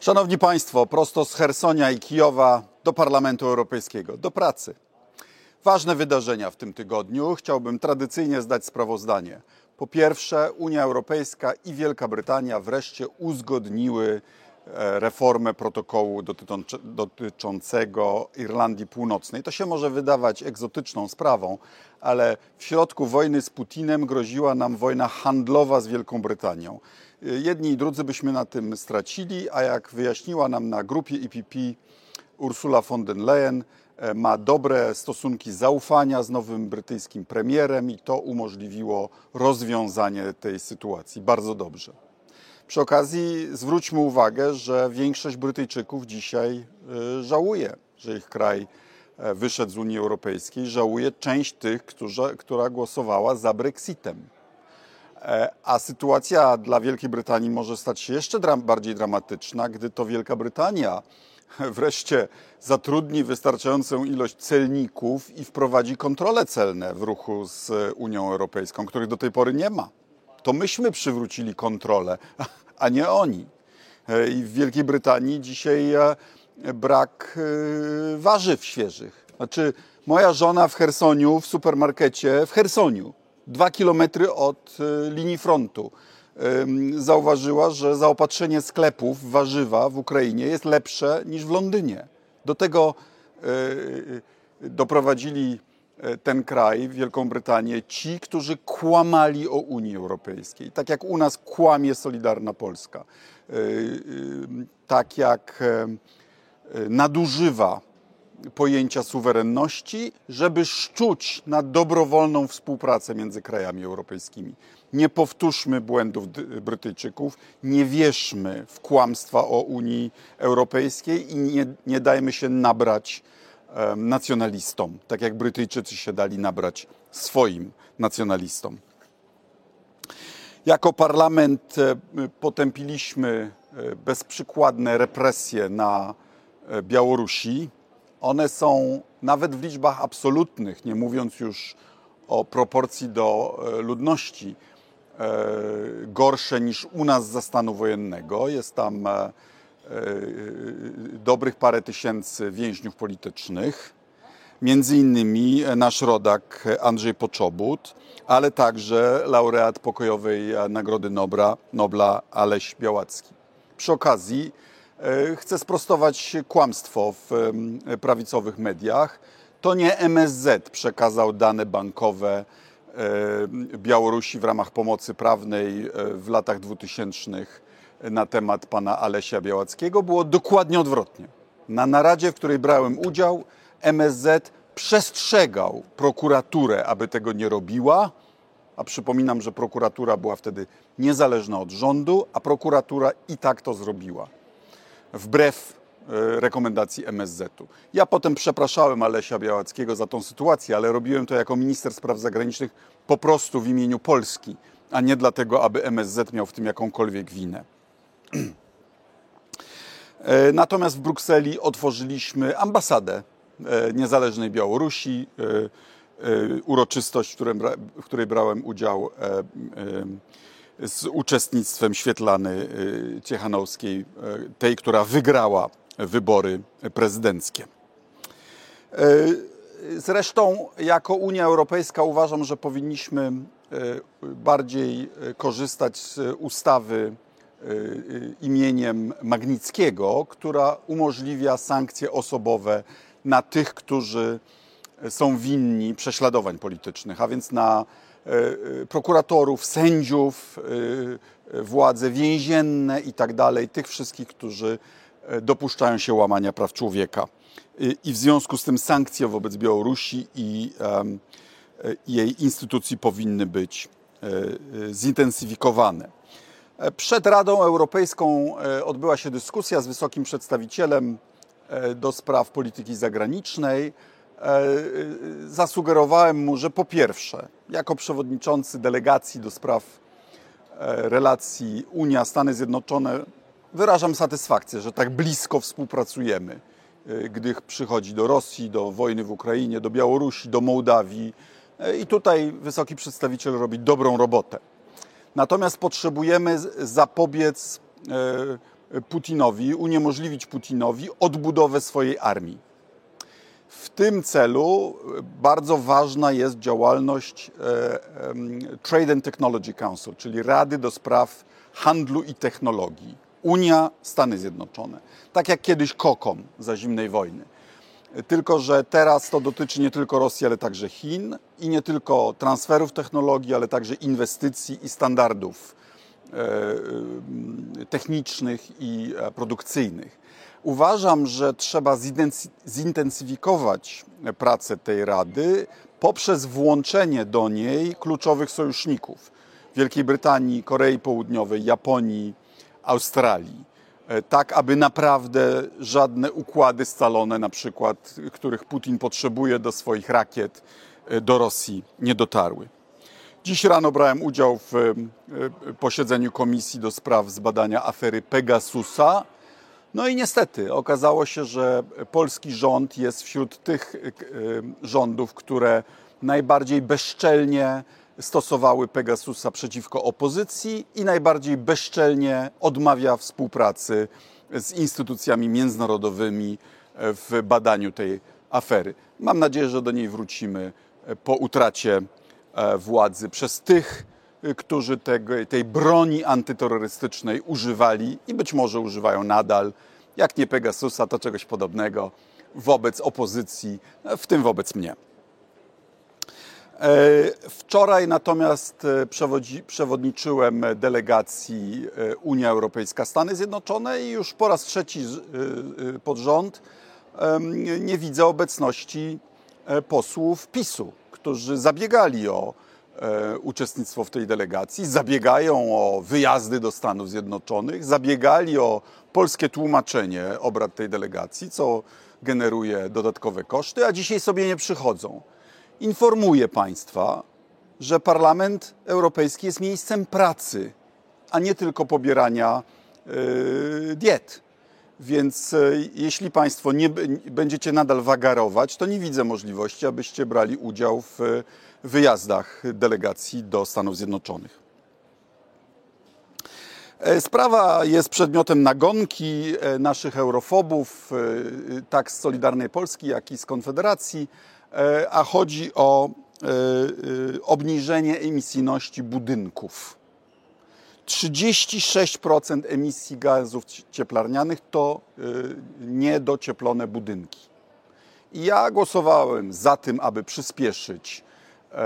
Szanowni Państwo, prosto z Hersonia i Kijowa do Parlamentu Europejskiego, do pracy. Ważne wydarzenia w tym tygodniu. Chciałbym tradycyjnie zdać sprawozdanie. Po pierwsze, Unia Europejska i Wielka Brytania wreszcie uzgodniły reformę protokołu dotyczącego Irlandii Północnej. To się może wydawać egzotyczną sprawą, ale w środku wojny z Putinem groziła nam wojna handlowa z Wielką Brytanią. Jedni i drudzy byśmy na tym stracili, a jak wyjaśniła nam na grupie EPP Ursula von der Leyen, e, ma dobre stosunki zaufania z nowym brytyjskim premierem i to umożliwiło rozwiązanie tej sytuacji. Bardzo dobrze. Przy okazji zwróćmy uwagę, że większość Brytyjczyków dzisiaj e, żałuje, że ich kraj e, wyszedł z Unii Europejskiej, żałuje część tych, którzy, która głosowała za Brexitem. E, a sytuacja dla Wielkiej Brytanii może stać się jeszcze bardziej dramatyczna, gdy to Wielka Brytania wreszcie zatrudni wystarczającą ilość celników i wprowadzi kontrole celne w ruchu z Unią Europejską, których do tej pory nie ma. To myśmy przywrócili kontrolę, a nie oni. E, I w Wielkiej Brytanii dzisiaj e, brak warzyw świeżych. Znaczy, moja żona w Hersoniu, w supermarkecie, w Hersoniu, dwa kilometry od e, linii frontu. Zauważyła, że zaopatrzenie sklepów w warzywa w Ukrainie jest lepsze niż w Londynie. Do tego e, e, doprowadzili ten kraj, Wielką Brytanię, ci, którzy kłamali o Unii Europejskiej. Tak jak u nas kłamie Solidarna Polska. Tak jak nadużywa pojęcia suwerenności, żeby szczuć na dobrowolną współpracę między krajami europejskimi. Nie powtórzmy błędów Brytyjczyków, nie wierzmy w kłamstwa o Unii Europejskiej i nie, nie dajmy się nabrać nacjonalistom, tak jak Brytyjczycy się dali nabrać swoim nacjonalistom. Jako parlament e, potępiliśmy e, bezprzykładne represje na e, Białorusi one są nawet w liczbach absolutnych, nie mówiąc już o proporcji do ludności, gorsze niż u nas za stanu wojennego. Jest tam dobrych parę tysięcy więźniów politycznych, między innymi nasz rodak Andrzej Poczobut, ale także laureat pokojowej Nagrody Nobla, Nobla Aleś Białacki. Przy okazji E, chcę sprostować kłamstwo w prawicowych mediach. To nie MSZ przekazał dane bankowe e, Białorusi w ramach pomocy prawnej e, w latach 2000 na temat pana Alesia Białackiego. Było dokładnie odwrotnie. Na naradzie, w której brałem udział, MSZ przestrzegał prokuraturę, aby tego nie robiła. A przypominam, że prokuratura była wtedy niezależna od rządu, a prokuratura i tak to zrobiła wbrew e, rekomendacji MSZ-u. Ja potem przepraszałem Alesia Białackiego za tą sytuację, ale robiłem to jako minister spraw zagranicznych po prostu w imieniu Polski, a nie dlatego, aby MSZ miał w tym jakąkolwiek winę. E, natomiast w Brukseli otworzyliśmy ambasadę e, niezależnej Białorusi, uroczystość, w której brałem udział z uczestnictwem Świetlany Ciechanowskiej, tej, która wygrała wybory prezydenckie. Zresztą, jako Unia Europejska uważam, że powinniśmy bardziej korzystać z ustawy imieniem Magnickiego, która umożliwia sankcje osobowe na tych, którzy są winni prześladowań politycznych, a więc na e, prokuratorów, sędziów, władze więzienne i tak dalej, tych wszystkich, którzy dopuszczają się łamania praw człowieka. I w związku z tym sankcje wobec Białorusi i jej instytucji powinny być zintensyfikowane. Przed Radą Europejską odbyła się dyskusja z wysokim przedstawicielem do spraw polityki zagranicznej E, zasugerowałem mu, że po pierwsze, jako przewodniczący delegacji do spraw e, relacji Unia-Stany Zjednoczone, wyrażam satysfakcję, że tak blisko współpracujemy, e, gdy przychodzi do Rosji, do wojny w Ukrainie, do Białorusi, do Mołdawii. I tutaj wysoki przedstawiciel robi dobrą robotę. Natomiast potrzebujemy zapobiec Putinowi, uniemożliwić Putinowi odbudowę swojej armii. W tym celu bardzo ważna jest działalność Trade and Technology Council, czyli Rady do Spraw Handlu i Technologii. Unia, Stany Zjednoczone. Tak jak kiedyś KOKOM za zimnej wojny. Tylko, że teraz to dotyczy nie tylko Rosji, ale także Chin i nie tylko transferów technologii, ale także inwestycji i standardów e, technicznych i e, produkcyjnych. Uważam, że trzeba zintensyfikować pracę tej Rady poprzez włączenie do niej kluczowych sojuszników Wielkiej Brytanii, Korei Południowej, Japonii, Australii E, tak aby naprawdę żadne układy scalone, na przykład, których Putin potrzebuje do swoich rakiet, e, do Rosji nie dotarły. Dziś rano brałem udział w e, posiedzeniu Komisji do Spraw Zbadania afery Pegasusa. No i niestety okazało się, że polski rząd jest wśród tych rządów, które najbardziej bezczelnie stosowały Pegasusa przeciwko opozycji i najbardziej bezczelnie odmawia współpracy z instytucjami międzynarodowymi w badaniu tej afery. Mam nadzieję, że do niej wrócimy po utracie e, władzy przez tych, którzy tego, tej broni antyterrorystycznej używali i być może używają nadal, jak nie Pegasusa, to czegoś podobnego wobec opozycji, w tym wobec mnie. E, wczoraj natomiast e, przewodniczyłem delegacji e, Unia Europejska-Stany Zjednoczone i już po raz trzeci pod rząd nie widzę obecności posłów PiSu, którzy zabiegali o uczestnictwo w tej delegacji, zabiegają o wyjazdy do Stanów Zjednoczonych, zabiegali o polskie tłumaczenie obrad tej delegacji, co generuje dodatkowe koszty, a dzisiaj sobie nie przychodzą informuję Państwa, że Parlament Europejski jest miejscem pracy, a nie tylko pobierania yy, diet. Więc yy, jeśli Państwo nie będziecie nadal wagarować, to nie widzę możliwości, abyście brali udział w wyjazdach delegacji do Stanów Zjednoczonych. E, sprawa jest przedmiotem nagonki e, naszych eurofobów, e, tak z Solidarnej Polski, jak i z Konfederacji. E, a chodzi o e, e, obniżenie emisyjności budynków. 36% emisji gazów cieplarnianych to niedocieplone budynki. I ja głosowałem za tym, aby przyspieszyć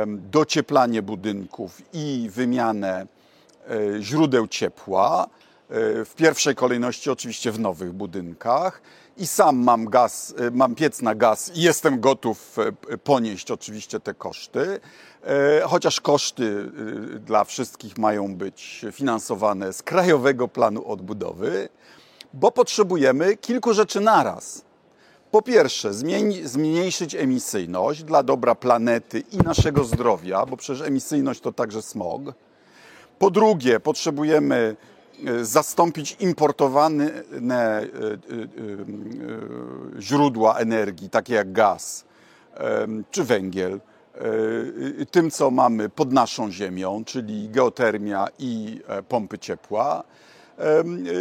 docieplanie budynków i wymianę źródeł ciepła. W pierwszej kolejności oczywiście w nowych budynkach i sam mam gaz, y, mam piec na gaz i jestem gotów y, ponieść oczywiście te koszty, y, chociaż koszty dla wszystkich mają być finansowane z Krajowego Planu Odbudowy, bo potrzebujemy kilku rzeczy naraz. Po pierwsze, zmniejszyć emisyjność dla dobra planety i naszego zdrowia, bo przecież emisyjność to także smog. Po drugie, potrzebujemy zastąpić importowane e, e, źródła energii, takie jak gaz czy węgiel, tym, co mamy pod naszą ziemią, czyli geotermia i pompy ciepła.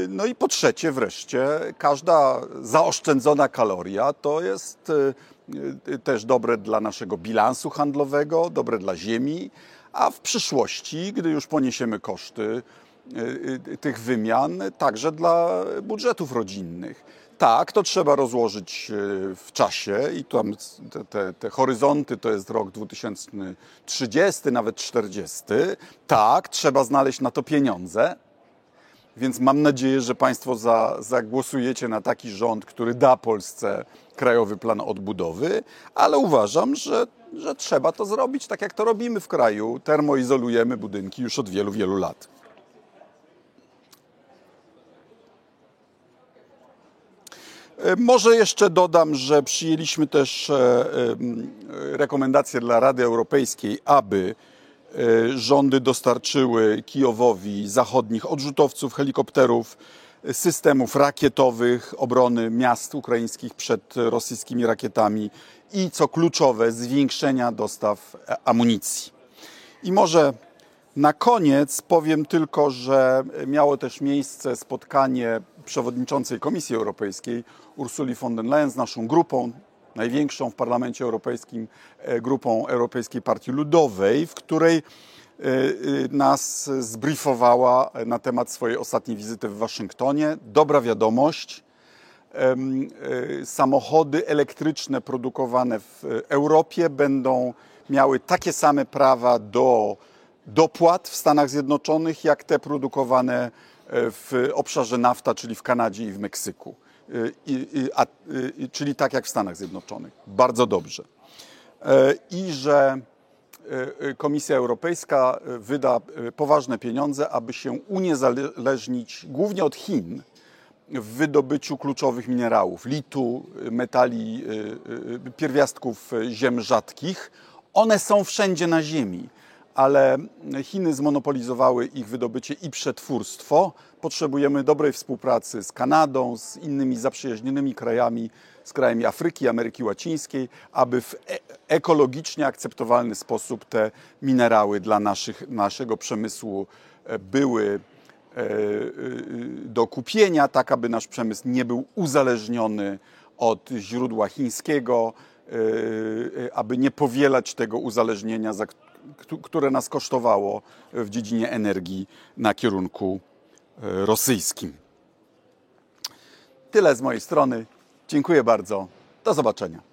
No i po trzecie, wreszcie, każda zaoszczędzona kaloria to jest też dobre dla naszego bilansu handlowego, dobre dla ziemi, a w przyszłości, gdy już poniesiemy koszty, tych wymian także dla budżetów rodzinnych. Tak, to trzeba rozłożyć y, w czasie i tam te, te, te, horyzonty to jest rok 2030, nawet 40. Tak, trzeba znaleźć na to pieniądze. Więc mam nadzieję, że Państwo za, zagłosujecie na taki rząd, który da Polsce krajowy plan odbudowy, ale uważam, że, że trzeba to zrobić tak, jak to robimy w kraju. Termoizolujemy budynki już od wielu, wielu lat. Może jeszcze dodam, że przyjęliśmy też e, e, rekomendacje dla Rady Europejskiej, aby rządy dostarczyły Kijowowi zachodnich odrzutowców, helikopterów, systemów rakietowych obrony miast ukraińskich przed rosyjskimi rakietami i co kluczowe, zwiększenia dostaw amunicji. I może na koniec powiem tylko, że miało też miejsce spotkanie przewodniczącej Komisji Europejskiej Ursuli von der Leyen z naszą grupą, największą w Parlamencie Europejskim e, grupą Europejskiej Partii Ludowej, w której e, e, nas zbriefowała na temat swojej ostatniej wizyty w Waszyngtonie. Dobra wiadomość. Samochody elektryczne produkowane w Europie będą miały takie same prawa do dopłat w Stanach Zjednoczonych, jak te produkowane w obszarze NAFTA, czyli w Kanadzie i w Meksyku. I, i, a, i, czyli tak jak w Stanach Zjednoczonych. Bardzo dobrze. I że Komisja Europejska wyda poważne pieniądze, aby się uniezależnić głównie od Chin w wydobyciu kluczowych minerałów, litu, metali, pierwiastków ziem rzadkich. One są wszędzie na Ziemi ale Chiny zmonopolizowały ich wydobycie i przetwórstwo. Potrzebujemy dobrej współpracy z Kanadą, z innymi zaprzyjaźnionymi krajami, z krajami Afryki, Ameryki Łacińskiej, aby w e ekologicznie akceptowalny sposób te minerały dla naszych, naszego przemysłu e, były e, do kupienia, tak aby nasz przemysł nie był uzależniony od źródła chińskiego, aby nie powielać tego uzależnienia, za które nas kosztowało w dziedzinie energii na kierunku e, rosyjskim. Tyle z mojej strony. Dziękuję bardzo. Do zobaczenia.